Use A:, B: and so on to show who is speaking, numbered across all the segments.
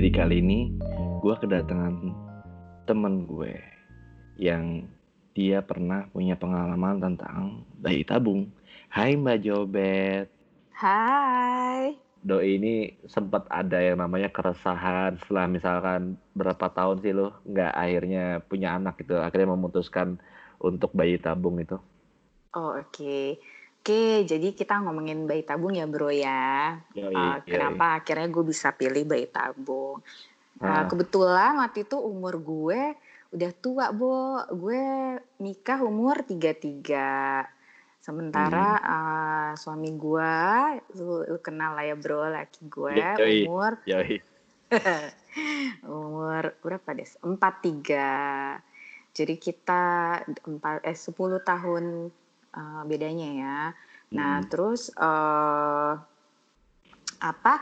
A: Jadi kali ini gue kedatangan temen gue yang dia pernah punya pengalaman tentang bayi tabung. Hai Mbak Jobet.
B: Hai.
A: Doi ini sempat ada yang namanya keresahan setelah misalkan berapa tahun sih lo nggak akhirnya punya anak gitu. Akhirnya memutuskan untuk bayi tabung itu.
B: Oh oke. Okay. Oke, jadi kita ngomongin bayi tabung ya bro ya.
A: Yoi,
B: uh,
A: yoi.
B: kenapa akhirnya gue bisa pilih bayi tabung? Nah,
A: Ah.
B: kebetulan waktu itu umur gue udah tua, Bo. Gue nikah umur 33. Sementara uh, suami gue, lu, lu kenal lah ya bro, laki gue
A: Yoi.
B: umur
A: Yoi.
B: umur berapa deh? 43. Jadi kita empat eh 10 tahun uh, bedanya ya. Nah,
A: Hmm.
B: terus eh apa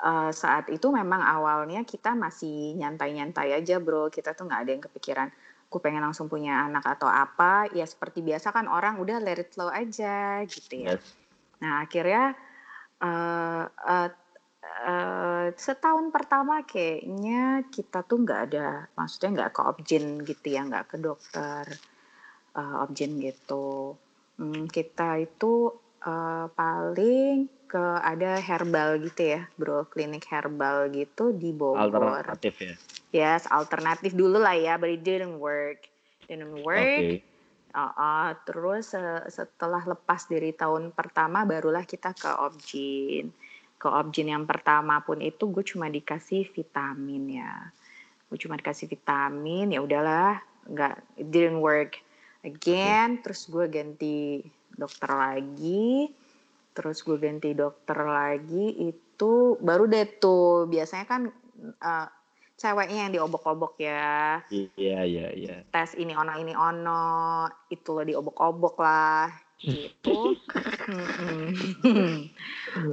B: eh, saat itu memang awalnya kita masih nyantai-nyantai aja, Bro. Kita tuh nggak ada yang kepikiran aku pengen langsung punya anak atau apa. Ya seperti biasa kan orang udah let it flow aja gitu ya.
A: Yes.
B: Nah, akhirnya eh eh, eh, setahun pertama kayaknya kita tuh nggak ada, maksudnya nggak ke objin gitu ya, nggak ke dokter eh, objin gitu. Hmm, kita itu eh, paling ke ada herbal gitu ya, bro, klinik herbal gitu di Bogor.
A: Alternatif ya.
B: Yes, alternatif dulu lah ya, but it didn't work. Didn't work.
A: Oke.
B: Uh, uh, terus uh, setelah lepas dari tahun pertama barulah kita ke objin. Ke objin yang pertama pun itu gue cuma dikasih vitamin ya. Gue cuma dikasih vitamin ya udahlah, nggak it didn't work again. Terus gue ganti dokter lagi. Terus gue ganti dokter lagi itu baru deh tuh biasanya kan uh, ceweknya yang diobok-obok ya
A: Iya iya iya.
B: tes ini ono ini ono itu lo diobok-obok lah gitu.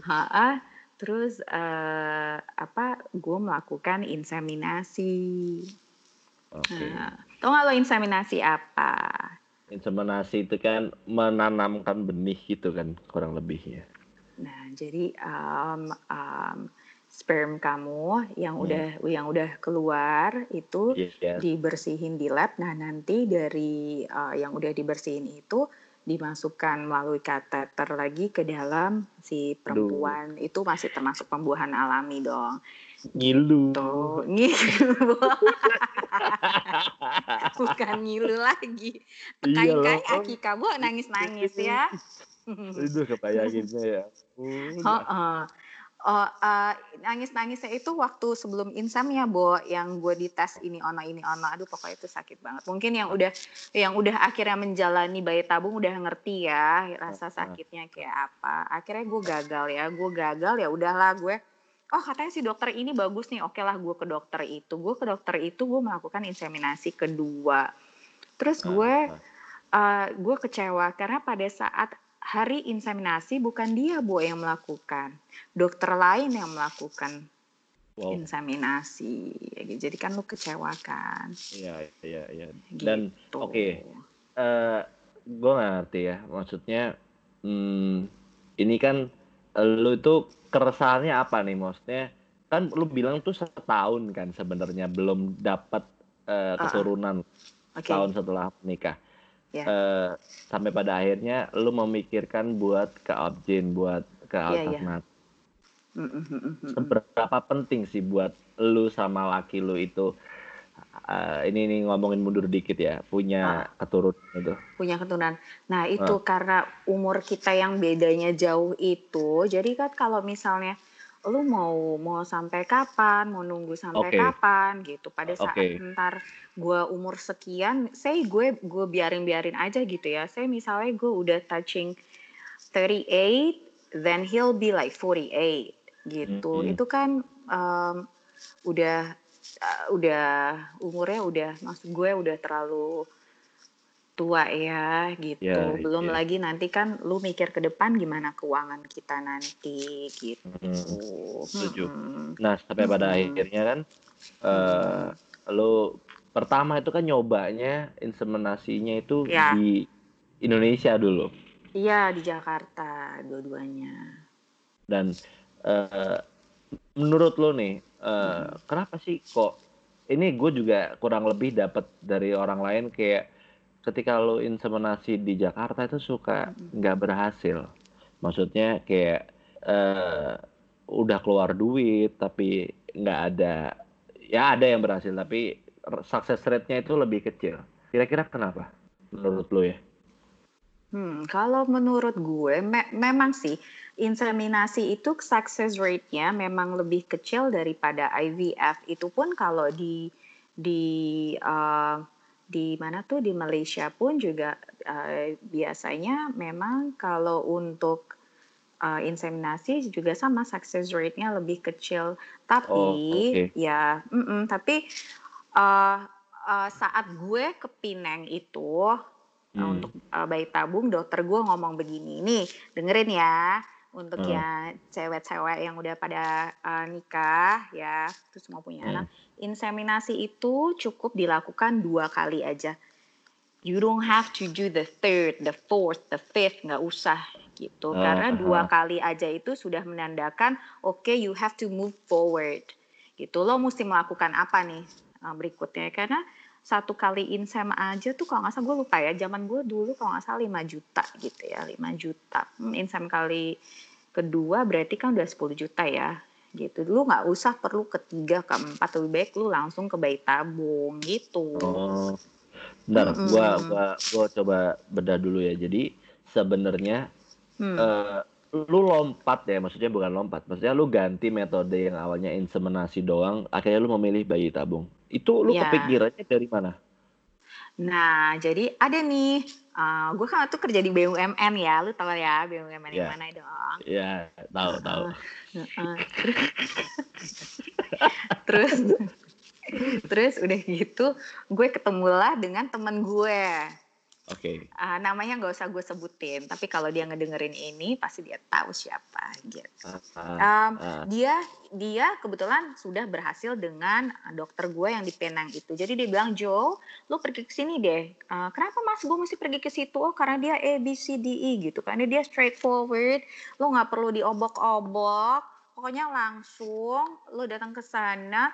B: Ha-ah. terus eh, apa gue melakukan inseminasi
A: Oke.
B: nah, tau gak lo inseminasi apa
A: Inseminasi itu kan menanamkan benih gitu kan kurang lebih ya.
B: nah jadi um, um, sperm kamu yang
A: Hmm.
B: udah yang udah keluar itu
A: Iya.
B: dibersihin di lab. Nah, nanti dari uh, yang udah dibersihin itu dimasukkan melalui kateter lagi ke dalam si perempuan. Itu masih termasuk pembuahan alami dong.
A: Ngilu.
B: Tuh, ngilu. Bukan ngilu lagi.
A: Iya
B: Kain
A: loh.
B: kai aki kamu nangis-nangis ya.
A: Itu kebayanginnya ya. Oh,
B: Heeh. Oh, eh, nangis-nangisnya itu waktu sebelum insam ya, Bo, yang gue dites ini ono ini ono. Aduh, pokoknya itu sakit banget. Mungkin yang udah yang udah akhirnya menjalani bayi tabung udah ngerti ya rasa sakitnya kayak apa. Akhirnya gue gagal ya, gue gagal ya udahlah gue. Oh katanya si dokter ini bagus nih, oke lah gue ke dokter itu. Gue ke dokter itu gue melakukan inseminasi kedua. Terus gue uh, gue kecewa karena pada saat hari inseminasi bukan dia bu yang melakukan, dokter lain yang melakukan
A: Wow.
B: inseminasi. Jadi kan lu kecewa kan.
A: Iya iya iya. Dan
B: Gitu.
A: oke. eh gue nggak ngerti ya. Maksudnya hmm, ini kan lu itu keresahannya apa nih? Maksudnya kan lu bilang tuh setahun kan sebenarnya belum dapat eh,
B: Ah, ah.
A: keturunan
B: Oke.
A: tahun setelah menikah.
B: Ya.
A: Eh, sampai pada akhirnya lu memikirkan buat ke objin, buat ke
B: iya.
A: alternatif.
B: Mm.
A: Seberapa penting sih buat lu sama laki lu itu eh, ini nih ngomongin mundur dikit ya, punya keturunan itu.
B: Punya keturunan. Nah itu karena umur kita yang bedanya jauh itu, jadi kan kalau misalnya lu mau mau sampai kapan, mau nunggu sampai
A: Oke.
B: kapan gitu. Pada saat
A: Oke.
B: ntar gue umur sekian, say gue gue biarin biarin aja gitu ya. Saya misalnya gue udah touching 38, then he'll be like 48 gitu.
A: Mm-mm.
B: Itu kan um, udah uh, udah umurnya udah maksud gue udah terlalu tua ya gitu.
A: Ya,
B: Belum
A: iya.
B: lagi nanti kan lu mikir ke depan gimana keuangan kita nanti gitu.
A: Hmm, setuju.
B: Mm-mm.
A: Nah, sampai pada
B: Mm-mm.
A: akhirnya kan eh lu pertama itu kan nyobanya inseminasinya itu
B: Ya.
A: di Indonesia dulu.
B: Iya di Jakarta dua-duanya.
A: Dan eh menurut lo nih, uh, kenapa sih kok ini gue juga kurang lebih dapat dari orang lain kayak ketika lo inseminasi di Jakarta itu suka nggak berhasil. Maksudnya kayak uh, udah keluar duit tapi nggak ada ya ada yang berhasil tapi success rate-nya itu lebih kecil. Kira-kira kenapa menurut lo ya?
B: Hmm, kalau menurut gue me memang sih inseminasi itu success rate-nya memang lebih kecil daripada IVF. Itu pun kalau di di uh, di mana tuh di Malaysia pun juga uh, biasanya memang kalau untuk uh, inseminasi juga sama success rate-nya lebih kecil. Tapi oh, okay. ya, mm -mm, tapi uh, uh, saat gue ke Pineng itu hmm. untuk uh, bayi tabung dokter gue ngomong begini nih dengerin ya untuk hmm. ya cewek-cewek yang udah pada uh, nikah ya terus mau punya hmm. anak. Inseminasi itu cukup dilakukan dua kali aja. You don't have to do the third the fourth the fifth nggak usah gitu. Uh, karena dua kali aja itu sudah menandakan oke okay, you have to move forward gitu. Lo mesti melakukan apa nih uh, berikutnya? Karena satu kali insem aja tuh kalau nggak salah gue lupa ya zaman gue dulu kalau nggak salah 5 juta gitu ya 5 juta. Hmm, insem kali kedua berarti kan udah 10 juta ya gitu. Lu nggak usah perlu ketiga keempat lebih baik lu langsung ke bayi tabung gitu.
A: Oh. Bentar mm -hmm. gua gua gua coba bedah dulu ya. Jadi sebenarnya hmm. uh, lu lompat ya maksudnya bukan lompat. Maksudnya lu ganti metode yang awalnya inseminasi doang akhirnya lu memilih bayi tabung itu lu ya. kepikirannya dari mana?
B: Nah, jadi ada nih, uh, gue kan tuh kerja di BUMN ya, lu tau ya BUMN yeah. yang mana dong?
A: Iya, yeah, tahu tahu. Uh, uh,
B: terus, terus udah gitu, gue ketemulah dengan temen gue.
A: Oke. Okay.
B: Uh, namanya nggak usah gue sebutin, tapi kalau dia ngedengerin ini pasti dia tahu siapa gitu. Uh, uh, um, uh. Dia dia kebetulan sudah berhasil dengan dokter gue yang di Penang itu. Jadi dia bilang Joe, lu pergi ke sini deh. Uh, kenapa mas gue mesti pergi ke situ? Oh karena dia A B C D E gitu. Karena dia straightforward, lu nggak perlu diobok-obok. Pokoknya langsung lu datang ke sana,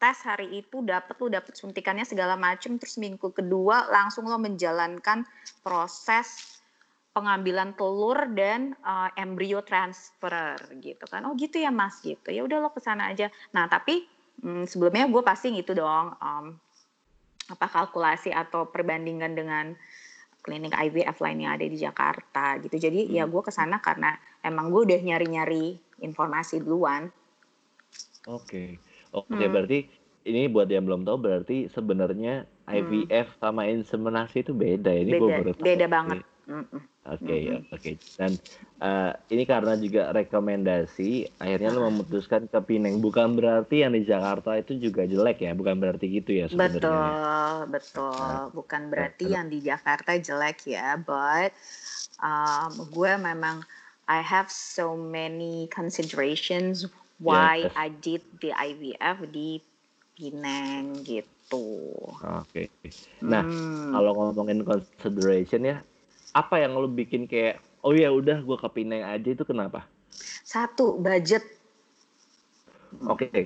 B: tes hari itu dapat lu dapat suntikannya segala macam terus minggu kedua langsung lo menjalankan proses pengambilan telur dan uh, embrio transfer gitu kan. Oh gitu ya mas gitu. Ya udah lo ke sana aja. Nah tapi hmm, sebelumnya gue pasti gitu dong um, apa kalkulasi atau perbandingan dengan klinik IVF lain yang ada di Jakarta gitu. Jadi ya hmm. ya gue ke sana karena emang gue udah nyari-nyari informasi duluan.
A: Oke. okay. Oke, hmm. berarti ini buat yang belum tahu berarti sebenarnya IVF hmm. sama inseminasi itu beda ya. Ini
B: beda, baru tahu. Beda banget.
A: Oke okay, ya, oke. Okay. Dan uh, ini karena juga rekomendasi, akhirnya lo memutuskan ke Pineng. Bukan berarti yang di Jakarta itu juga jelek ya, bukan berarti gitu ya
B: sebenarnya. Betul, betul. Nah, bukan berarti nah, yang di Jakarta jelek ya, but um, gue memang I have so many considerations why yeah, I did the IVF di Pineng gitu.
A: Oke. Okay. Nah, hmm. kalau ngomongin consideration ya, apa yang lo bikin kayak oh ya udah gue ke Pineng aja itu kenapa?
B: Satu, budget.
A: Oke. Okay.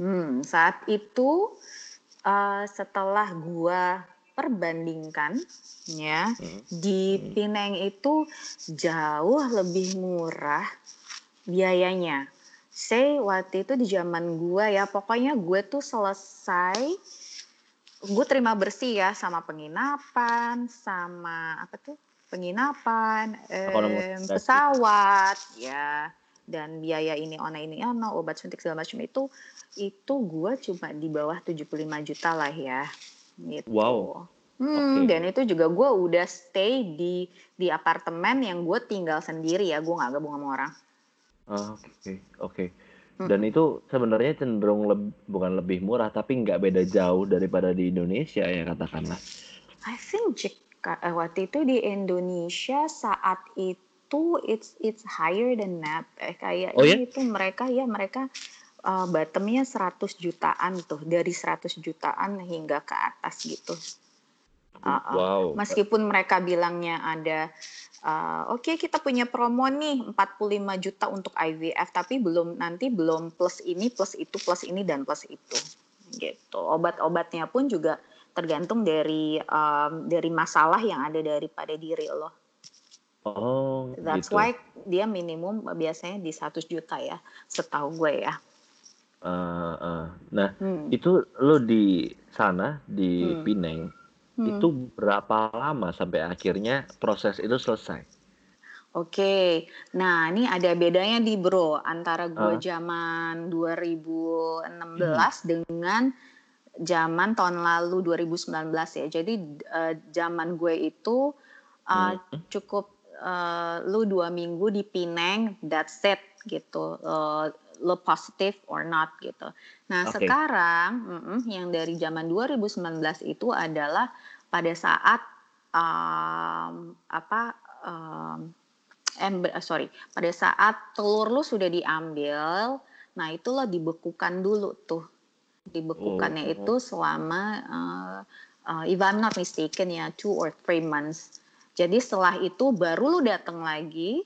B: Hmm, saat itu uh, setelah gue perbandingkan ya hmm. di. Pineng itu jauh lebih murah biayanya say waktu itu di zaman gue ya pokoknya gue tuh selesai gue terima bersih ya sama penginapan sama apa tuh penginapan eh, pesawat ya dan biaya ini ona ini ono obat suntik segala macam itu itu gue cuma di bawah 75 juta lah ya gitu.
A: Wow.
B: Hmm, okay. dan itu juga gue udah stay di di apartemen yang gue tinggal sendiri ya, gue nggak gabung sama orang.
A: Oh, oke oke. Dan itu sebenarnya cenderung leb bukan lebih murah, tapi nggak beda jauh daripada di Indonesia ya katakanlah.
B: I think jika uh, waktu itu di Indonesia saat itu it's it's higher than that. Eh, kayaknya Oh ya? itu mereka ya mereka uh, bottomnya 100 jutaan tuh dari 100 jutaan hingga ke atas gitu. Uh, uh. Wow. Meskipun mereka bilangnya ada uh, oke okay, kita punya promo nih 45 juta untuk IVF tapi belum nanti belum plus ini plus itu plus ini dan plus itu gitu obat-obatnya pun juga tergantung dari um, dari masalah yang ada daripada diri lo
A: oh
B: that's gitu. why dia minimum biasanya di 100 juta ya setahu gue ya
A: uh, uh. nah hmm. itu lo di sana di hmm. Pineng Hmm. Itu berapa lama sampai akhirnya proses itu selesai?
B: Oke, nah ini ada bedanya di bro antara gue uh. zaman 2016 hmm. dengan zaman tahun lalu 2019 ya. Jadi uh, zaman gue itu uh, hmm. cukup uh, lu dua minggu di Pineng, that's it gitu. Uh, lo positif or not gitu. Nah okay. sekarang mm -mm, yang dari zaman 2019 itu adalah pada saat um, apa um, ember, sorry pada saat telur lu sudah diambil nah itu lo dibekukan dulu tuh dibekukannya oh. itu selama uh, uh, if I'm not mistaken ya two or three months jadi setelah itu baru lu datang lagi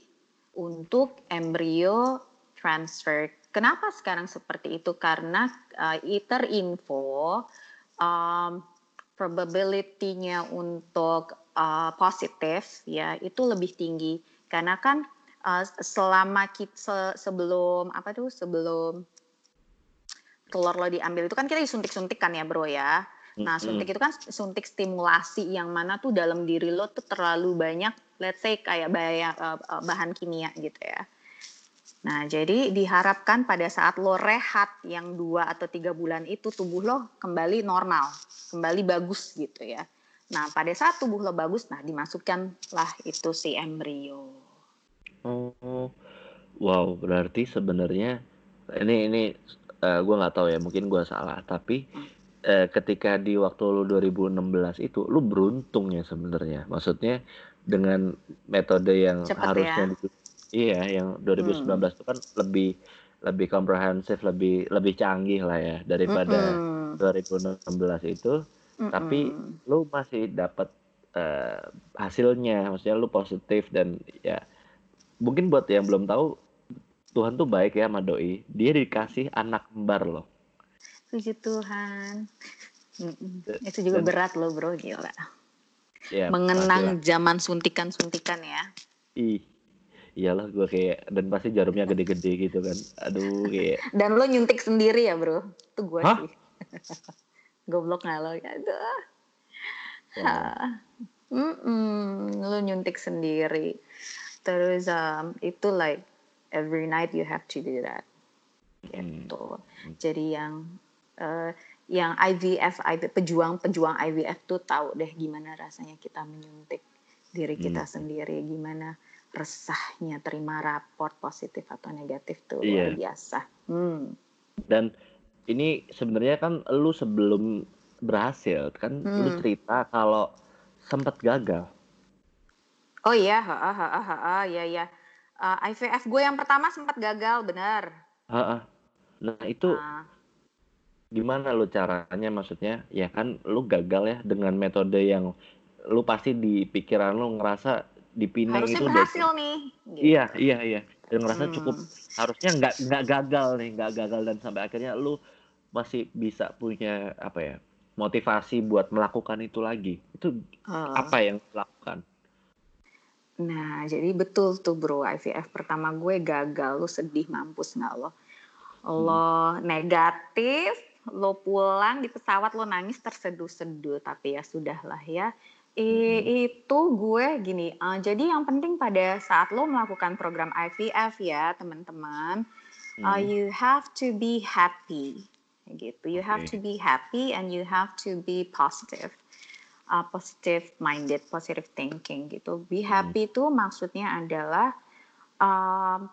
B: untuk embrio transfer kenapa sekarang seperti itu karena uh, iter info um, probability-nya untuk uh, positif ya itu lebih tinggi karena kan uh, selama kita se sebelum apa tuh sebelum telur lo diambil itu kan kita disuntik-suntik kan ya bro ya. Nah suntik itu kan suntik stimulasi yang mana tuh dalam diri lo tuh terlalu banyak let's say kayak uh, uh, bahan kimia gitu ya. Nah, jadi diharapkan pada saat lo rehat yang dua atau tiga bulan itu tubuh lo kembali normal, kembali bagus gitu ya. Nah, pada saat tubuh lo bagus, nah dimasukkanlah itu si embrio.
A: Oh, wow, berarti sebenarnya ini ini uh, eh, gue nggak tahu ya, mungkin gue salah, tapi hmm. uh, ketika di waktu lo 2016 itu, lo beruntung ya sebenarnya. Maksudnya dengan metode yang Cepet harusnya ya? Iya, yang 2019 hmm. itu kan lebih lebih komprehensif, lebih lebih canggih lah ya daripada mm -mm. 2016 itu. Mm -mm. Tapi lu masih dapat uh, hasilnya, maksudnya lu positif dan ya mungkin buat yang belum tahu Tuhan tuh baik ya sama doi. Dia dikasih anak kembar loh.
B: Puji Tuhan. Mm -mm. Itu juga dan, berat loh bro, gila. Ya, Mengenang zaman suntikan-suntikan ya.
A: Ih, iyalah gue kayak dan pasti jarumnya gede-gede gitu kan. Aduh kayak.
B: Dan lo nyuntik sendiri ya bro? Itu gue sih. Goblok nggak lo? Aduh. Wow. mm -mm, lo nyuntik sendiri. Terus um, itu like every night you have to do that. Gitu. Hmm. jadi yang uh, yang IVF, IVF pejuang pejuang IVF tuh tahu deh gimana rasanya kita menyuntik diri kita hmm. sendiri gimana resahnya terima raport positif atau negatif tuh yeah. luar biasa. Hmm.
A: Dan ini sebenarnya kan lu sebelum berhasil kan hmm. lu cerita kalau sempat gagal.
B: Oh iya, ha ha ha ha ya ya. Uh, IVF gue yang pertama sempat gagal, benar.
A: Ha, Nah itu uh. gimana lu caranya maksudnya? Ya kan lu gagal ya dengan metode yang lu pasti di pikiran lu ngerasa di Pineng
B: harusnya
A: itu
B: berhasil udah, nih
A: gitu. iya iya iya. Dan ngerasa hmm. cukup harusnya nggak nggak gagal nih nggak gagal. Dan sampai akhirnya lu masih bisa punya apa ya motivasi buat melakukan itu lagi. Itu uh. apa yang lakukan?
B: Nah jadi betul tuh bro. IVF pertama gue gagal. Lu sedih mampus nggak lo? Lo hmm. negatif lo pulang di pesawat lo nangis terseduh-seduh. Tapi ya sudahlah ya I, itu gue gini, uh, jadi yang penting pada saat lo melakukan program IVF ya teman-teman, uh, you have to be happy, gitu. You have to be happy and you have to be positive, uh, positive minded, positive thinking gitu. Be happy itu maksudnya adalah, um,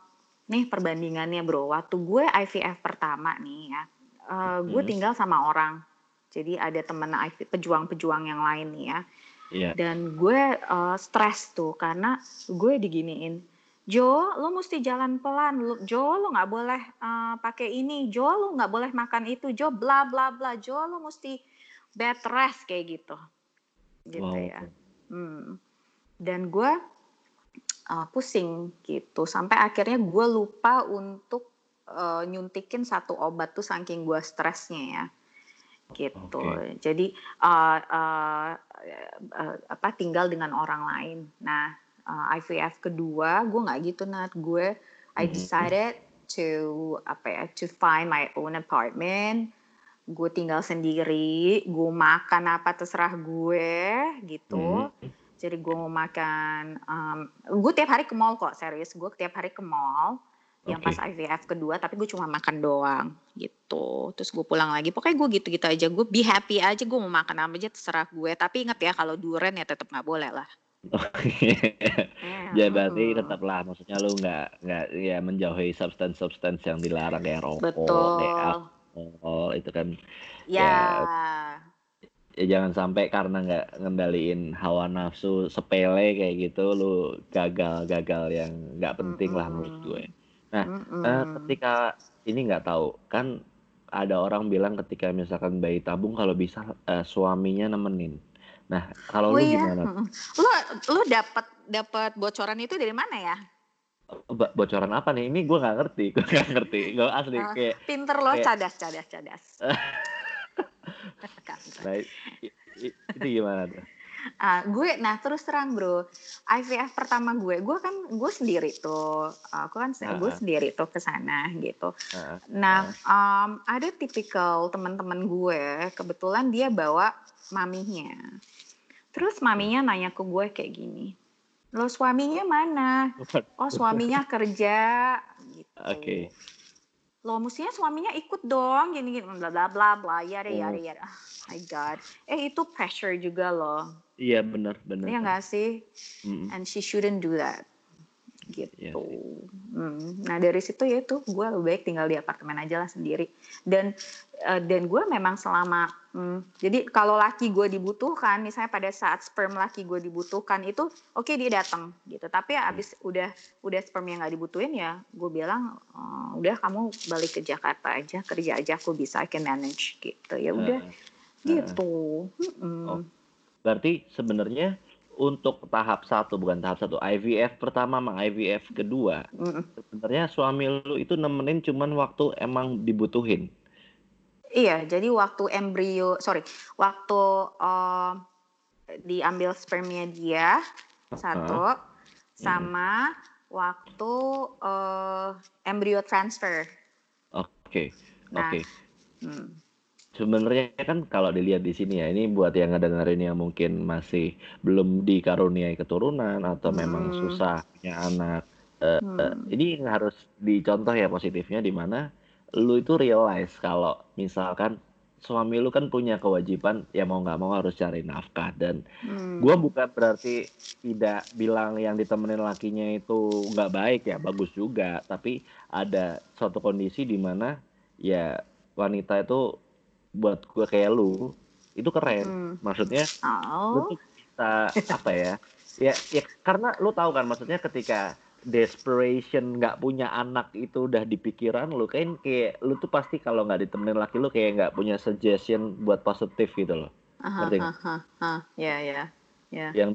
B: nih perbandingannya bro, waktu gue IVF pertama nih ya, uh, gue tinggal sama orang, jadi ada temen pejuang-pejuang yang lain nih ya Yeah. Dan gue uh, stres tuh karena gue diginiin. Jo, lo mesti jalan pelan. Lo, jo, lo nggak boleh uh, pakai ini. Jo, lo nggak boleh makan itu. Jo, bla bla bla. Jo, lo mesti bed rest kayak gitu. gitu
A: Wow.
B: ya. Hmm. Dan gue uh, pusing gitu sampai akhirnya gue lupa untuk uh, nyuntikin satu obat tuh saking gue stresnya ya gitu.
A: Oke.
B: Jadi uh, uh, uh, apa tinggal dengan orang lain. Nah uh, IVF kedua gue nggak gitu nat gue I
A: Mhm.
B: decided to apa ya to find my own apartment gue tinggal sendiri gue makan apa terserah gue gitu
A: Mhm.
B: jadi gue mau makan um, gue tiap hari ke mall kok serius gue tiap hari ke mall yang
A: Oke.
B: pas IVF kedua tapi gue cuma makan doang gitu. Terus gue pulang lagi pokoknya gue gitu-gitu aja. Gue be happy aja gue mau makan apa aja terserah gue. Tapi ingat ya kalau duren ya tetap nggak boleh lah.
A: Ya berarti tetaplah maksudnya lu nggak nggak ya menjauhi substance-substance yang dilarang kayak rokok,
B: betul.
A: kayak alkohol itu kan.
B: Ya.
A: Ya jangan sampai karena nggak ngendaliin hawa nafsu sepele kayak gitu lu gagal-gagal yang nggak penting lah menurut gue. Nah,
B: Mm-mm.
A: Eh, ketika ini nggak tahu kan ada orang bilang ketika misalkan bayi tabung kalau bisa eh, suaminya nemenin. Nah, kalau
B: oh
A: lu
B: iya
A: gimana?
B: Lu lu dapat dapat bocoran itu dari mana ya
A: Bo- Bocoran apa nih? Ini gue nggak ngerti, gue nggak ngerti. Gue asli
B: Ah.
A: kayak
B: pinter lo
A: Kayak-
B: cadas cadas cadas
A: Nah, itu gimana tuh?
B: Ah, gue nah terus terang bro. IVF pertama gue gue kan gue sendiri tuh. Aku kan gue
A: Ah.
B: sendiri tuh ke sana gitu.
A: Nah,
B: nah um, ada tipikal teman-teman gue kebetulan dia bawa maminya. Terus maminya nanya ke gue kayak gini lo suaminya mana? Oh suaminya kerja gitu.
A: Oke.
B: Lo mestinya suaminya ikut dong gini gini bla bla bla bla ya deh ya
A: Oh.
B: deh ya deh. Ah, my god eh itu pressure juga loh
A: Iya benar benar.
B: Iya nggak sih?
A: Mm-mm.
B: And she shouldn't do that. Gitu.
A: Iya
B: Hmm. Nah dari situ ya itu gue lebih baik tinggal di apartemen aja lah sendiri. Dan eh, dan gue memang selama hmm, jadi kalau laki gue dibutuhkan, misalnya pada saat sperm laki gue dibutuhkan itu oke dia datang gitu. Tapi ya abis udah udah sperm yang nggak dibutuhin ya gue bilang "Eh, udah kamu balik ke Jakarta aja kerja aja aku bisa I can manage gitu ya udah
A: Nah,
B: gitu. Mm-mm.
A: Oh. Berarti sebenarnya untuk tahap satu bukan tahap satu IVF pertama sama IVF kedua
B: Mm-mm.
A: sebenarnya suami lu itu nemenin cuman waktu emang dibutuhin.
B: Iya, jadi waktu embrio, sorry, waktu eh, diambil spermnya dia satu, sama waktu eh, embrio transfer.
A: Oke.
B: Nah.
A: Oke.
B: Hmm.
A: Sebenarnya kan kalau dilihat di sini ya, ini buat yang ngedengerin yang mungkin masih belum dikaruniai keturunan atau memang
B: Hmm.
A: susah punya anak.
B: Hmm.
A: Ini harus dicontoh ya positifnya di mana lu itu realize kalau misalkan suami lu kan punya kewajiban ya mau nggak mau harus cari nafkah dan
B: Hmm.
A: gua bukan berarti tidak bilang yang ditemenin lakinya itu nggak baik ya bagus juga tapi ada suatu kondisi di mana ya wanita itu buat gua kayak lu itu keren.
B: Hmm.
A: maksudnya lu
B: Oh,
A: tuh bisa apa ya ya ya karena lu tahu kan maksudnya ketika desperation nggak punya anak itu udah di pikiran lu kan kayak lu tuh pasti kalau nggak ditemenin laki lu kayak nggak punya suggestion buat positif gitu loh. Ngerti
B: ya, ya, ya.
A: yang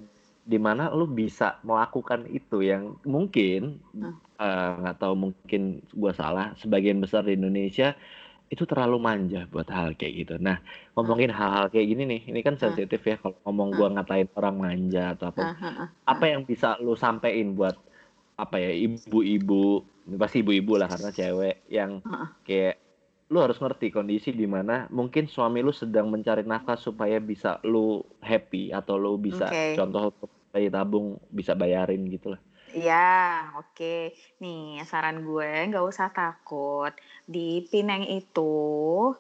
A: di mana lu bisa melakukan itu yang mungkin eh, nggak tahu mungkin gua salah sebagian besar di Indonesia itu terlalu manja buat hal kayak gitu. Nah ngomongin hal-hal kayak gini nih, ini kan sensitif ya kalau ngomong gua ngatain orang manja atau apa. Apa yang bisa lu sampein buat apa ya ibu-ibu, pasti ibu-ibu lah karena cewek yang kayak lu harus ngerti kondisi di mana mungkin suami lu sedang mencari nafkah supaya bisa lu happy atau lu bisa
B: Oke.
A: contoh bayi tabung bisa bayarin gitu lah.
B: Ya, oke. Nih, saran gue nggak usah takut. Di Pineng itu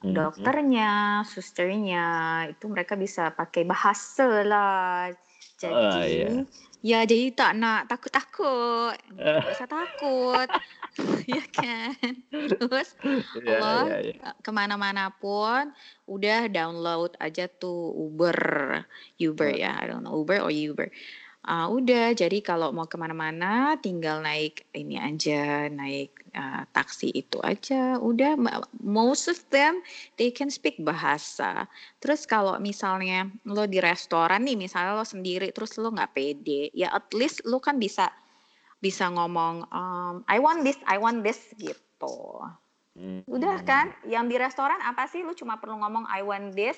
A: Mhm.
B: dokternya, susternya itu mereka bisa pakai bahasa lah. Jadi,
A: Oh, iya.
B: ya jadi tak nak takut-takut. Nggak usah takut. ya kan? Terus
A: Iya,
B: Allah
A: iya, iya.
B: ke mana-mana pun udah download aja tuh Uber, Uber
A: Hmm.
B: ya, I don't know Uber or Uber. Uh, udah, jadi kalau mau ke mana-mana tinggal naik ini aja, naik uh, taksi itu aja. Udah, most of them they can speak bahasa. Terus kalau misalnya lo di restoran nih, misalnya lo sendiri, terus lo nggak pede, ya at least lo kan bisa bisa ngomong, um, I want this, I want this gitu. Hmm. Udah kan, yang di restoran apa sih? Lo cuma perlu ngomong I want this.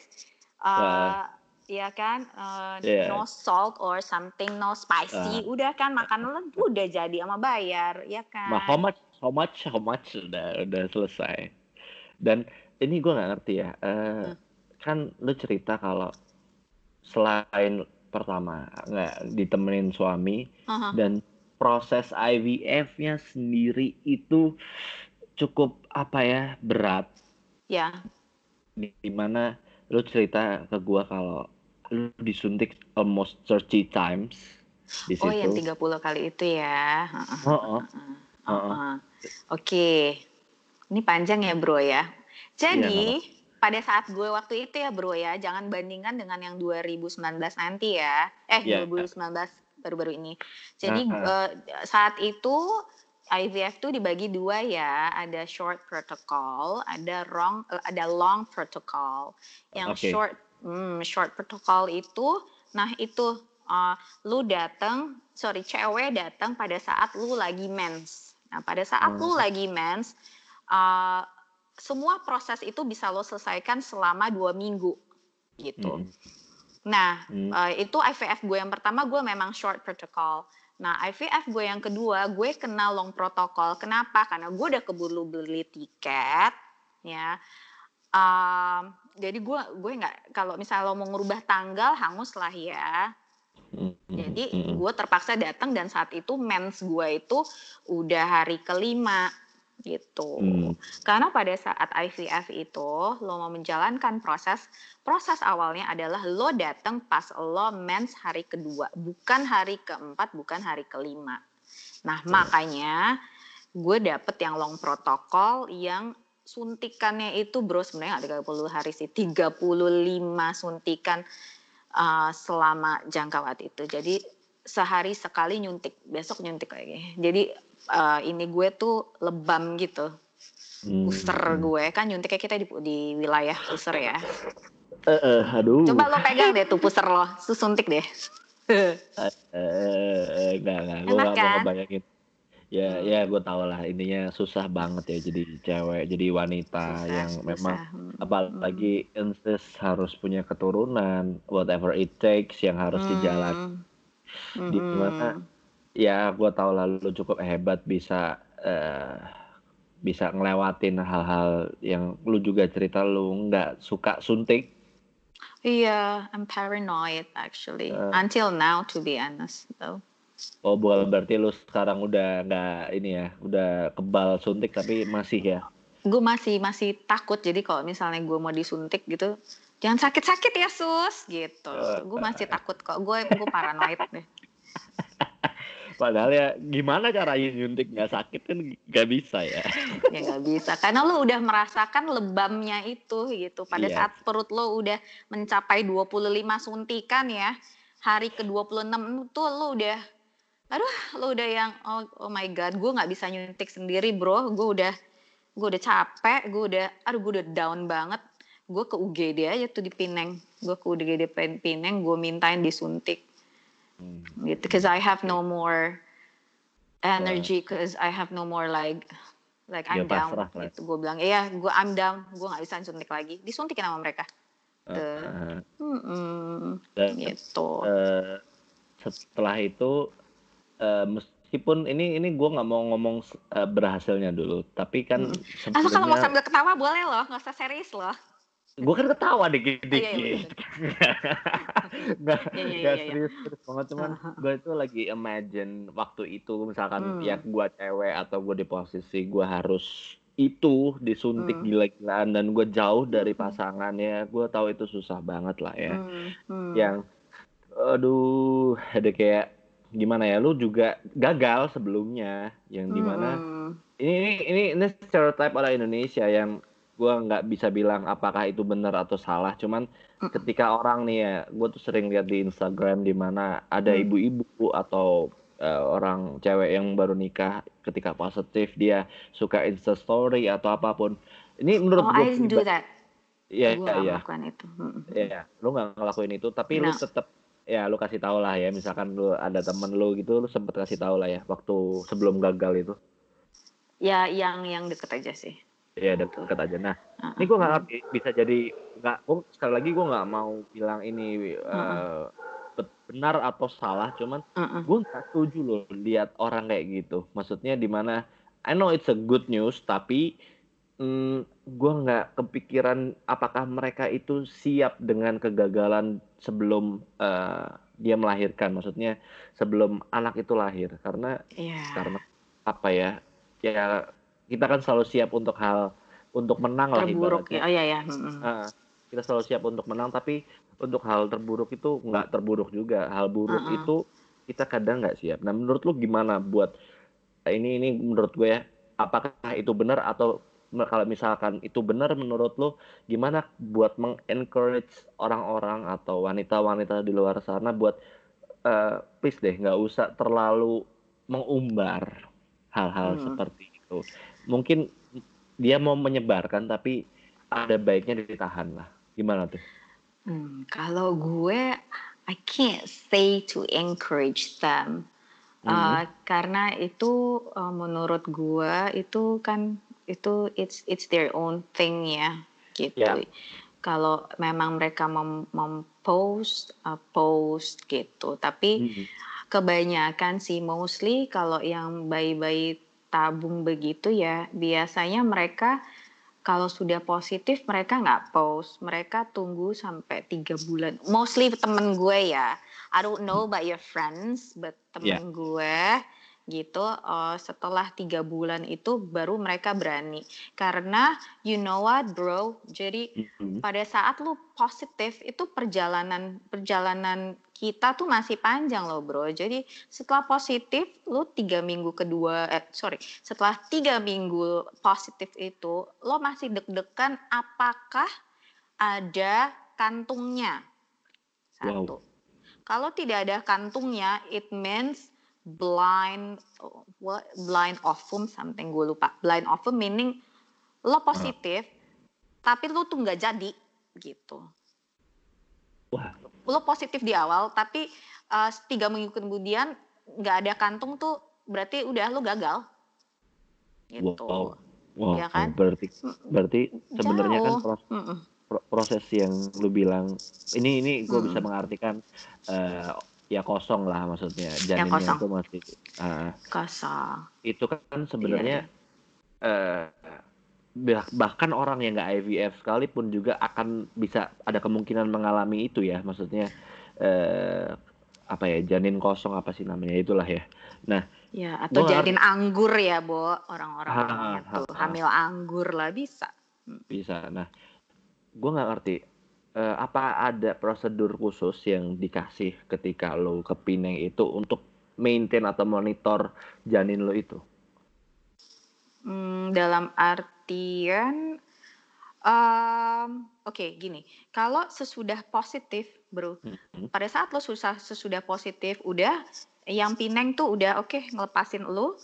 B: Uh, ya kan uh, yeah. no salt or something no spicy uh, udah kan makan lu udah jadi sama bayar ya kan
A: how much how much how much udah udah selesai dan ini gue nggak ngerti ya uh, hmm. kan lu cerita kalau selain pertama nggak ditemenin suami uh -huh. dan proses IVF-nya sendiri itu cukup apa ya berat
B: ya
A: yeah. di mana lu cerita ke gue kalau lu disuntik almost 30 times
B: di situ. Oh, yang 30 kali itu ya. Uh -uh. Uh -uh. Oke. Ini panjang ya, Bro ya. Jadi, iya, pada saat gue waktu itu ya, Bro ya, jangan bandingkan dengan yang 2019 nanti ya. Eh, yeah. 2019 baru-baru ini. Jadi, uh -huh. uh, saat itu IVF tuh dibagi dua ya, ada short protocol, ada long, ada long protocol. Yang okay. short Hmm, short protocol itu, nah itu uh, lu datang, sorry cewek datang pada saat lu lagi mens. Nah pada saat hmm. lu lagi mens, uh, semua proses itu bisa lo selesaikan selama dua minggu gitu. Hmm. Nah hmm. Uh, itu IVF gue yang pertama gue memang short protocol. Nah IVF gue yang kedua gue kenal long protokol. Kenapa? Karena gue udah keburu beli tiket, ya. Um, jadi gue gue nggak kalau misalnya lo mau ngubah tanggal hangus lah ya jadi gue terpaksa datang dan saat itu mens gue itu udah hari kelima gitu. Hmm. Karena pada saat IVF itu lo mau menjalankan proses proses awalnya adalah lo datang pas lo mens hari kedua, bukan hari keempat, bukan hari kelima. Nah, hmm. makanya gue dapet yang long protokol yang suntikannya itu bro sebenarnya nggak 30 hari sih 35 suntikan uh, selama jangka waktu itu jadi sehari sekali nyuntik besok nyuntik lagi jadi uh, ini gue tuh lebam gitu hmm. booster gue kan nyuntiknya kita di, di wilayah booster ya
A: uh, uh, aduh
B: coba lo pegang deh tuh booster lo suntik deh
A: uh, uh, enggak enggak gue gak kan? mau ngebayangin ya ya gue tau lah intinya susah banget ya jadi cewek jadi wanita susah, yang susah. memang hmm. apalagi incest harus punya keturunan whatever it takes yang harus hmm. dijalani hmm. di mana ya gue tau lah lu cukup hebat bisa uh, bisa ngelewatin hal-hal yang lu juga cerita lu nggak suka suntik
B: iya yeah, I'm paranoid actually uh, until now to be honest though
A: Oh, bukan berarti lu sekarang udah nggak ini ya, udah kebal suntik tapi masih ya?
B: Gue masih masih takut. Jadi kalau misalnya gue mau disuntik gitu, jangan sakit-sakit ya sus, gitu. Uh, gue masih takut kok. Gue gue paranoid deh.
A: Padahal ya gimana caranya nyuntik nggak sakit kan nggak bisa ya?
B: ya nggak bisa karena lo udah merasakan lebamnya itu gitu. Pada yeah. saat perut lo udah mencapai 25 suntikan ya, hari ke 26 tuh lo udah aduh lo udah yang oh, oh my god gue nggak bisa nyuntik sendiri bro gue udah gue udah capek gue udah aduh gue udah down banget gue ke UGD aja tuh di Pineng gue ke UGD Pineng gue mintain disuntik hmm. gitu cause I have no more energy cause I have no more like like I'm ya, down pasrah, gitu. Gue bilang iya gue I'm down. Gue nggak bisa suntik lagi. Disuntikin sama mereka. Uh, uh, dan, gitu. uh,
A: setelah itu uh, meskipun ini ini gue nggak mau ngomong uh, berhasilnya dulu tapi kan
B: hmm. Atau kalau mau sambil ketawa boleh loh. Nggak usah serius loh
A: gue kan ketawa dikit-dikit oh, iya, iya, nggak iya, iya, iya, serius terus banget cuman gue itu lagi imagine waktu itu misalkan hmm. ya gue cewek atau gue di posisi gue harus itu disuntik hmm. gila-gilaan dan gue jauh dari hmm. pasangannya gue tahu itu susah banget lah ya hmm. Hmm. yang aduh ada kayak gimana ya lu juga gagal sebelumnya yang di mana hmm. ini ini ini stereotype orang Indonesia yang gue nggak bisa bilang apakah itu benar atau salah cuman ketika orang nih ya gue tuh sering lihat di Instagram di mana ada
B: Hmm.
A: ibu-ibu atau eh, orang cewek yang baru nikah ketika positif dia suka Insta story atau apa pun ini menurut
B: Oh,
A: gue
B: I didn't do that.
A: Iya, iya, iya. Iya, lu nggak ngelakuin itu, tapi lu
B: No.
A: tetap ya lu kasih tahu lah ya, misalkan lu ada temen lu gitu, lu sempet kasih tahu lah ya waktu sebelum gagal itu.
B: Ya, yang yang deket aja sih.
A: Iya, deket aja. Nah,
B: Uh-uh.
A: ini gua nggak ngerti bisa jadi nggak, gua sekali lagi gua nggak mau bilang ini eh, bet- benar atau salah, cuman
B: Uh-uh.
A: gue nggak setuju loh lihat orang kayak gitu. Maksudnya di mana I know it's a good news, tapi mm, gue nggak kepikiran apakah mereka itu siap dengan kegagalan sebelum eh, dia melahirkan. Maksudnya sebelum anak itu lahir, karena
B: Iya.
A: karena apa ya? Ya kita kan selalu siap untuk hal untuk menang lah
B: Terburuk
A: ibaratnya.
B: ya. Oh iya ya. Mm-mm.
A: Ah, kita selalu siap untuk menang, tapi untuk hal terburuk itu nggak terburuk juga. Hal buruk
B: Uh-uh.
A: itu kita kadang nggak siap. Nah, menurut lu gimana buat ini ini menurut gue ya, apakah itu benar atau kalau misalkan itu benar menurut lu gimana buat mengencourage orang-orang atau wanita-wanita di luar sana buat eh, please deh nggak usah terlalu mengumbar hal-hal
B: Hmm.
A: seperti itu. Mungkin dia mau menyebarkan tapi ada baiknya ditahan lah. Gimana tuh?
B: Hmm, kalau gue, I can't say to encourage them.
A: Mhm.
B: Uh, karena itu uh, menurut gue itu kan itu it's it's their own thing ya gitu.
A: Ya.
B: Kalau memang mereka mem, mempost uh, post gitu, tapi
A: Mhm.
B: kebanyakan sih mostly kalau yang bayi-bayi tabung begitu ya biasanya mereka kalau sudah positif mereka nggak post mereka tunggu sampai tiga bulan. Mostly temen gue ya. I don't know about your friends but temen gue gitu eh, setelah tiga bulan itu baru mereka berani. Karena you know what bro? Jadi
A: Mhm.
B: pada saat lu positif itu perjalanan perjalanan kita tuh masih panjang loh bro. Jadi setelah positif lu tiga minggu kedua eh sorry setelah tiga minggu positif itu lo masih deg-degan apakah ada kantungnya?
A: Wow.
B: satu. Kalau tidak ada kantungnya it means blind what blind ovum something gue lupa blind ovum meaning lo positif tapi lo tuh nggak jadi gitu
A: Wah,
B: lo positif di awal tapi uh, tiga minggu kemudian nggak ada kantung tuh berarti udah lo gagal gitu
A: wow. Wow,
B: Ya kan?
A: berarti berarti sebenarnya kan
B: Jauh.
A: pros-
B: Mm-mm.
A: pro- proses yang lu bilang ini ini gue bisa
B: Mm-mm.
A: mengartikan eh, ya kosong lah maksudnya.
B: Ya,
A: janinnya
B: kosong.
A: itu masih ah,
B: kosong.
A: Itu kan sebenarnya
B: Iya,
A: eh, bah- bahkan orang yang nggak IVF sekalipun juga akan bisa ada kemungkinan mengalami itu ya. Maksudnya eh, apa ya janin kosong apa sih namanya itulah ya.
B: Ya atau jadiin anggur ya bo. Orang-orang
A: Ha,
B: orangnya
A: ha,
B: tuh
A: ha.
B: hamil anggur lah bisa.
A: Bisa. Nah gue nggak ngerti eh, apa ada prosedur khusus yang dikasih ketika lo ke Pineng itu untuk maintain atau monitor janin lo itu?
B: Hmm, dalam artian, em, oke gini, kalau sesudah positif, bro,
A: Mhm.
B: pada saat lo susah sesudah positif, udah yang pineng tuh udah oke ngelepasin lo,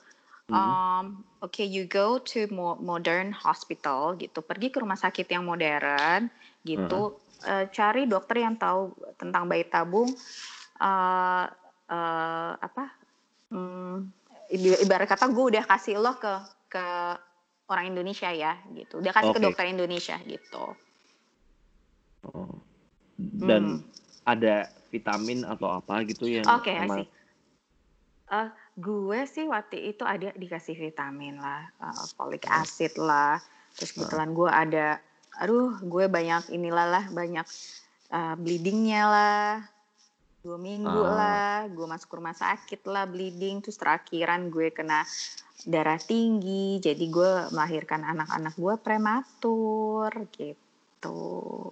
B: um, oke you go to mo- modern hospital gitu, pergi ke rumah sakit yang modern gitu, Eh, cari dokter yang tahu tentang bayi tabung, eh eh, apa, iba- ibarat kata gue udah kasih lo ke ke orang Indonesia ya gitu, udah kasih ke
A: Oke.
B: dokter Indonesia gitu.
A: Oh. dan
B: Hmm.
A: ada vitamin atau apa gitu yang
B: Oke,
A: emang-
B: see. Eh, gue sih waktu itu ada dikasih vitamin lah, eh, folic acid lah, terus kebetulan gue ada, aduh gue banyak inilah lah, banyak eh, bleedingnya lah, dua minggu
A: Ah.
B: lah, gue masuk rumah sakit lah bleeding, terus terakhiran gue kena darah tinggi, jadi gue melahirkan anak-anak gue prematur gitu.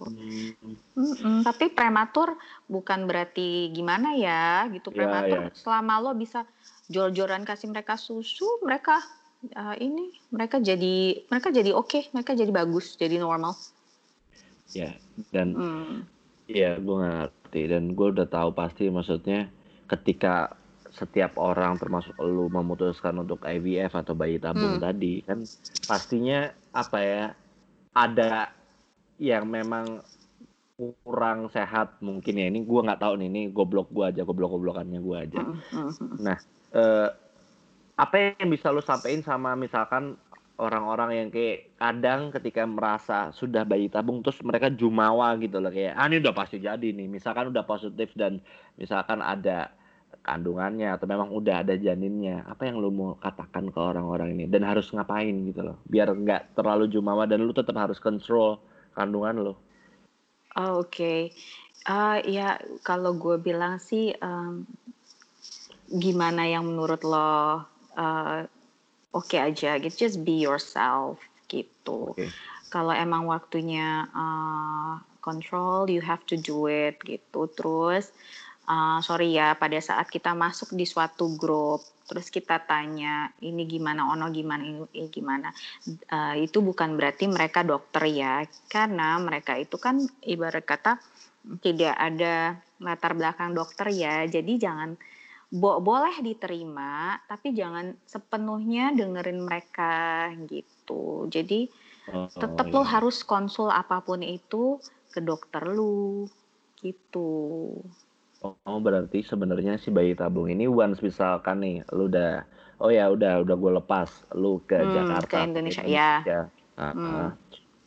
A: Hmm,
B: Mm-mm, tapi prematur bukan berarti gimana ya gitu
A: Ya,
B: prematur
A: ya.
B: selama lo bisa jor-joran kasih mereka susu mereka uh, ini mereka jadi mereka jadi oke, okay, mereka jadi bagus, jadi normal.
A: Ya, dan hmm. ya gue ngerti dan gue udah tahu pasti maksudnya ketika setiap orang termasuk lu memutuskan untuk IVF atau bayi tabung hmm. tadi kan pastinya apa ya ada yang memang kurang sehat mungkin ya ini gue nggak tahu nih ini goblok gue aja goblok goblokannya gue aja hmm, hmm, hmm. nah eh, apa yang bisa lo sampaikan sama misalkan orang-orang yang kayak kadang ketika merasa sudah bayi tabung terus mereka jumawa gitu loh kayak ah ini udah pasti jadi nih misalkan udah positif dan misalkan ada kandungannya atau memang udah ada janinnya apa yang lo mau katakan ke orang-orang ini dan harus ngapain gitu loh biar nggak terlalu jumawa dan lo tetap harus kontrol kandungan lo
B: Oh, oke. Okay. Uh, ya kalau gue bilang sih um, gimana yang menurut lo uh, oke okay aja gitu just be yourself gitu. Okay. Kalau emang waktunya uh, control you have to do it gitu. Terus uh, sorry ya pada saat kita masuk di suatu grup terus kita tanya ini gimana ono gimana ini gimana uh, itu bukan berarti mereka dokter ya karena mereka itu kan ibarat kata tidak ada latar belakang dokter ya jadi jangan bo boleh diterima tapi jangan sepenuhnya dengerin mereka gitu jadi oh, tetap oh, lo iya. harus konsul apa pun itu ke dokter lu gitu
A: Oh, berarti sebenarnya si bayi tabung ini once misalkan nih lu udah oh ya udah udah gue lepas lu ke hmm, Jakarta
B: ke Indonesia, ya.
A: Indonesia. ya. Uh, hmm. uh,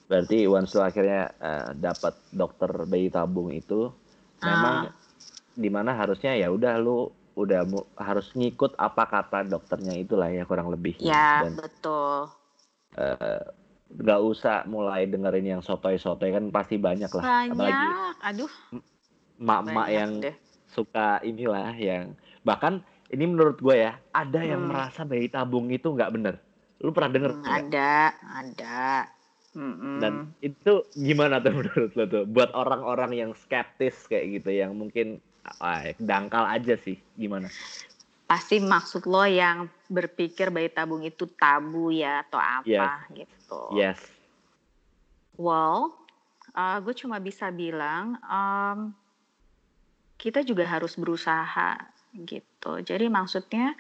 A: berarti once lu akhirnya uh, dapat dokter bayi tabung itu uh. memang di mana harusnya ya udah lu udah harus ngikut apa kata dokternya itulah ya kurang lebih.
B: Ya, Dan, betul.
A: Uh, nggak usah mulai dengerin yang sotoy-sotoy kan pasti banyak lah.
B: Banyak, Apalagi, aduh
A: mak-mak yang deh. suka inilah yang bahkan ini menurut gue ya ada yang hmm. merasa bayi tabung itu nggak bener lu pernah denger
B: hmm, ada ada
A: hmm. dan itu gimana tuh menurut lo tuh buat orang-orang yang skeptis kayak gitu yang mungkin dangkal aja sih gimana
B: pasti maksud lo yang berpikir bayi tabung itu tabu ya atau apa
A: yes.
B: gitu
A: yes
B: well uh, gue cuma bisa bilang um, kita juga harus berusaha gitu. Jadi maksudnya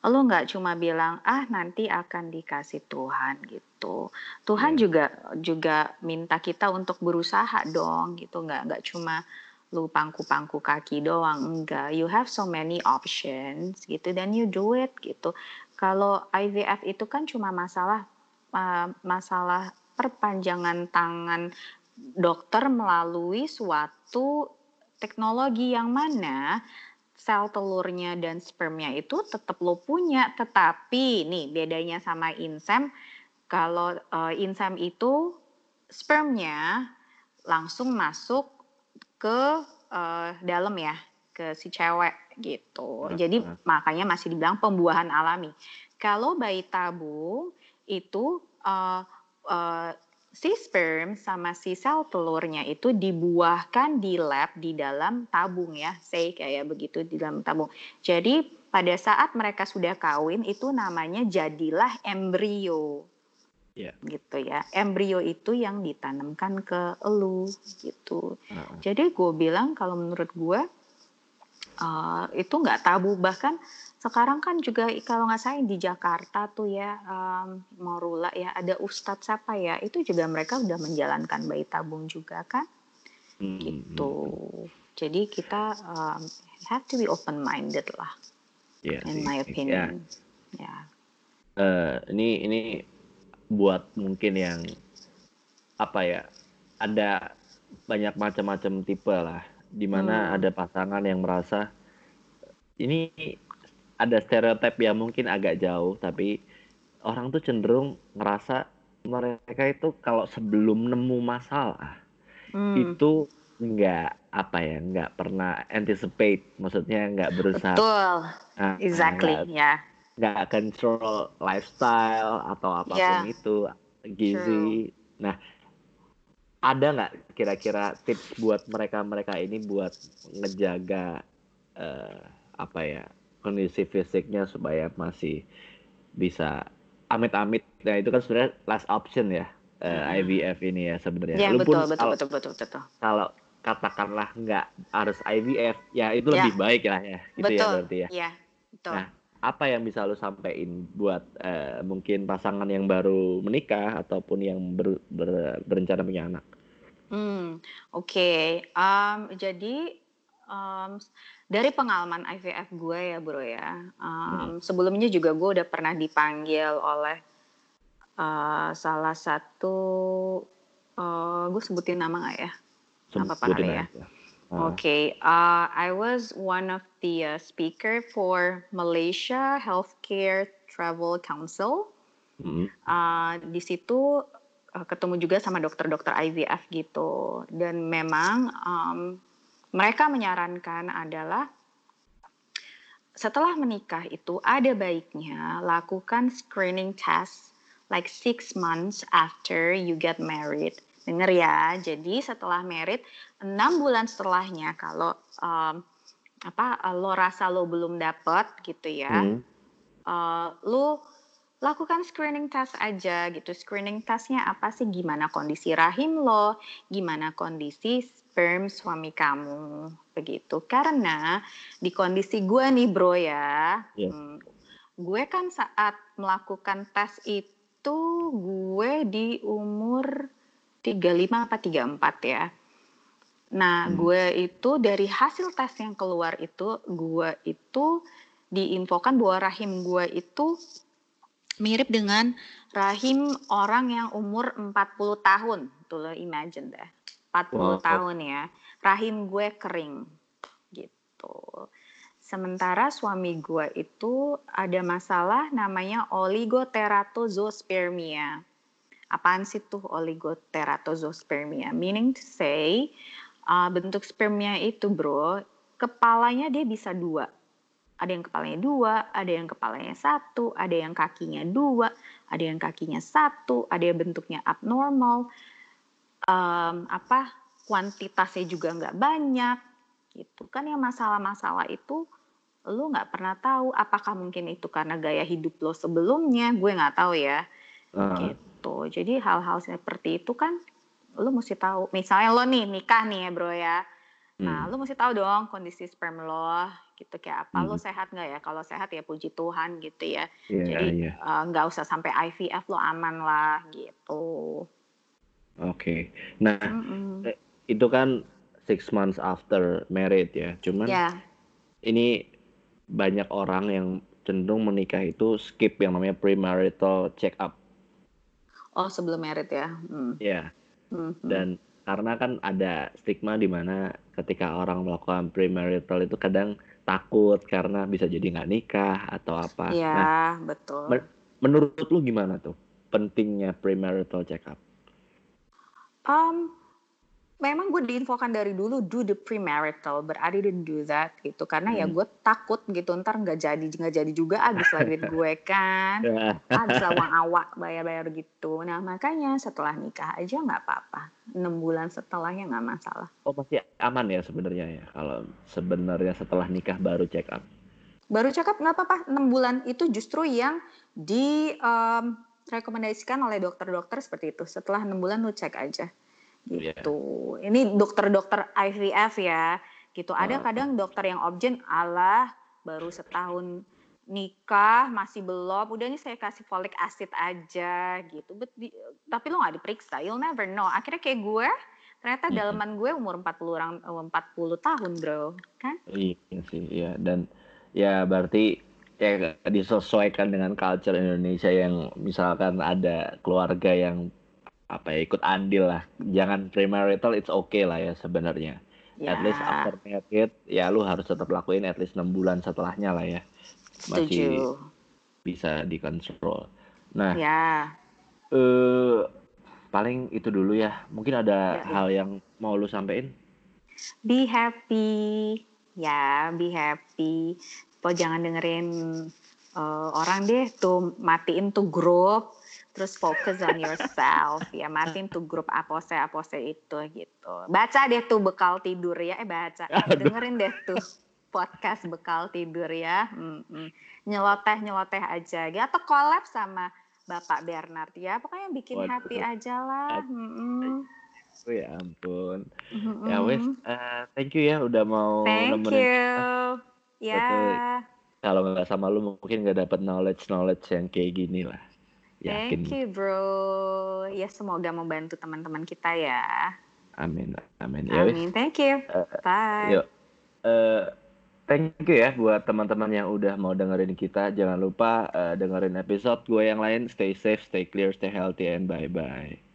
B: lo nggak cuma bilang ah nanti akan dikasih Tuhan gitu. Tuhan yeah. juga juga minta kita untuk berusaha dong gitu. Nggak nggak cuma lu pangku-pangku kaki doang. Enggak. You have so many options gitu. Dan you do it gitu. Kalau IVF itu kan cuma masalah uh, masalah perpanjangan tangan dokter melalui suatu teknologi yang mana sel telurnya dan spermnya itu tetap lo punya, tetapi nih bedanya sama insem, kalau uh, insem itu spermnya langsung masuk ke uh, dalam ya, ke si cewek gitu. Jadi makanya masih dibilang pembuahan alami. Kalau bayi tabung itu uh, uh, si sperm sama si sel telurnya itu dibuahkan di lab di dalam tabung ya, say kayak begitu di dalam tabung. Jadi pada saat mereka sudah kawin itu namanya jadilah embrio. Yeah. gitu ya embrio itu yang ditanamkan ke elu gitu uh. jadi gue bilang kalau menurut gue uh, itu nggak tabu bahkan sekarang kan juga kalau nggak salah di Jakarta tuh ya um, Morula ya ada Ustadz siapa ya itu juga mereka udah menjalankan bayi tabung juga kan hmm. gitu jadi kita um, have to be open minded lah yeah, in my opinion ya yeah.
A: uh, ini ini buat mungkin yang apa ya ada banyak macam-macam tipe lah di mana hmm. ada pasangan yang merasa ini ada stereotip yang mungkin agak jauh tapi orang tuh cenderung ngerasa mereka itu kalau sebelum nemu masalah hmm. itu nggak apa ya nggak pernah anticipate maksudnya nggak berusaha
B: betul nah, exactly ya yeah.
A: Nggak control lifestyle atau apa pun yeah. itu gizi True. nah ada nggak kira-kira tips buat mereka mereka ini buat ngejaga uh, apa ya kondisi fisiknya supaya masih bisa amit-amit nah itu kan sebenarnya last option ya uh,
B: Hmm.
A: IVF ini ya sebenarnya.
B: Ya
A: Lu
B: betul
A: pun
B: betul,
A: kalau,
B: betul betul betul
A: kalau katakanlah nggak harus IVF ya itu
B: Ya.
A: lebih baik lah ya gitu ya
B: betul.
A: berarti ya.
B: Iya betul.
A: Nah, apa yang bisa lu sampaikan buat eh, mungkin pasangan yang baru menikah ataupun yang ber- ber- berencana punya anak?
B: Hmm, oke. Em, jadi em, dari pengalaman IVF gue ya bro ya, em, sebelumnya juga gue udah pernah dipanggil oleh eh, salah satu, eh, gue sebutin nama nggak ya?
A: Sebutin
B: kali ya.
A: aja. Ah,
B: Okay, uh, I was one of the uh, speaker for Malaysia Healthcare Travel Council.
A: mm,
B: Uh, di situ uh, ketemu juga sama dokter-dokter IVF gitu, dan memang um, mereka menyarankan adalah setelah menikah itu ada baiknya lakukan screening test like six months after you get married. Dengar ya, jadi setelah married enam bulan setelahnya kalau um, apa lo rasa lo belum dapet gitu ya,
A: mm,
B: uh, lu lakukan screening test aja gitu. Screening testnya apa sih? Gimana kondisi rahim lo? Gimana kondisi sperm suami kamu? Begitu. Karena di kondisi gue nih bro ya,
A: Yes.
B: hmm, gue kan saat melakukan tes itu gue di umur 35 apa 34 ya. Nah,
A: Hmm.
B: gue itu dari hasil tes yang keluar itu, gue itu diinfokan bahwa rahim gue itu mirip dengan rahim orang yang umur 40 tahun. Tuh lo imagine deh. 40
A: Wow.
B: tahun ya. Rahim gue kering. Gitu. Sementara suami gue itu ada masalah namanya oligoteratozospermia. Apaan sih tuh oligoteratozospermia? Meaning to say, uh, bentuk spermia itu bro, kepalanya dia bisa dua. Ada yang kepalanya dua, ada yang kepalanya satu, ada yang kakinya dua, ada yang kakinya satu, ada yang bentuknya abnormal, um, apa kuantitasnya juga nggak banyak, gitu kan yang masalah-masalah itu lu nggak pernah tahu apakah mungkin itu karena gaya hidup lo sebelumnya, gue nggak tahu ya
A: ah,
B: gitu. Jadi hal-hal seperti itu kan lu mesti tahu. Misalnya lo nih nikah nih ya bro ya. Nah
A: mm,
B: lu mesti tahu dong kondisi sperm lo gitu kayak apa. Lo
A: Hmm.
B: sehat nggak ya? Kalau sehat ya puji Tuhan gitu ya.
A: iya,
B: Jadi
A: iya.
B: eh, nggak usah sampai IVF lo aman lah gitu.
A: Oke. Nah,
B: Mm-mm.
A: itu kan six months after married ya. Cuman
B: Ya,
A: ini banyak orang yang cenderung menikah itu skip yang namanya premarital check up.
B: Oh sebelum married ya. Hmm.
A: Ya.
B: Mhm.
A: dan karena kan ada stigma di mana ketika orang melakukan premarital itu kadang takut karena bisa jadi nggak nikah atau apa.
B: Iya
A: Nah,
B: betul.
A: men- menurut lu gimana tuh pentingnya premarital check up?
B: Um, memang gue diinfokan dari dulu do the premarital, but I didn't do that gitu karena ya
A: Hmm.
B: gue takut gitu ntar nggak jadi nggak jadi juga habis lah duit gue kan,
A: Ya.
B: habis lah uang awak bayar-bayar gitu. Nah makanya setelah nikah aja nggak apa-apa, enam bulan setelahnya nggak masalah.
A: Oh masih aman ya sebenarnya ya kalau sebenarnya setelah nikah baru check up.
B: Baru cakap nggak apa-apa, enam bulan itu justru yang di um, rekomendasikan oleh dokter-dokter seperti itu. Setelah enam bulan lu cek aja
A: Iya.
B: gitu. Ini dokter-dokter IVF ya, gitu. Ada
A: Ah.
B: kadang dokter yang objek, Allah baru setahun nikah masih belum, udah nih saya kasih folic acid aja gitu. But di- tapi lo nggak diperiksa, you'll never know. Akhirnya kayak gue, ternyata
A: Mhm.
B: daleman gue umur 40 orang 40 tahun bro, kan?
A: Iya sih, iya dan ya berarti ya disesuaikan dengan culture Indonesia yang misalkan ada keluarga yang apa ya ikut andil lah. Jangan premarital it's okay lah ya sebenarnya.
B: Ya,
A: At least after married ya lu harus tetap lakuin at least 6 bulan setelahnya lah ya. Masih
B: setuju.
A: bisa dikontrol. Nah,
B: Ya.
A: eh paling itu dulu ya. Mungkin ada
B: Ya, ya.
A: hal yang mau lu sampein?
B: Be happy. Ya, be happy. Po jangan dengerin eh, orang deh tuh matiin tuh grup terus fokus on yourself ya matiin tuh grup apose apose itu gitu baca deh tuh bekal tidur ya eh baca dengerin deh tuh podcast bekal tidur ya Mm-mm. nyeloteh nyeloteh aja gitu. atau collab sama Bapak Bernard ya. Pokoknya bikin
A: Waduh.
B: happy aja lah. Mm-mm.
A: Oh ya ampun.
B: Mm-mm.
A: Ya wes, eh, thank you ya udah mau
B: Thank
A: nemenin
B: you. Ya.
A: kalau nggak sama lu mungkin nggak dapet knowledge knowledge yang kayak gini lah yakin
B: Thank you bro. Ya semoga membantu teman-teman kita ya.
A: amin amin ya
B: Amin. Thank you.
A: Eh,
B: Bye.
A: yuk Eh, thank you ya buat teman-teman yang udah mau dengerin kita jangan lupa eh, dengerin episode gue yang lain stay safe stay clear stay healthy and bye bye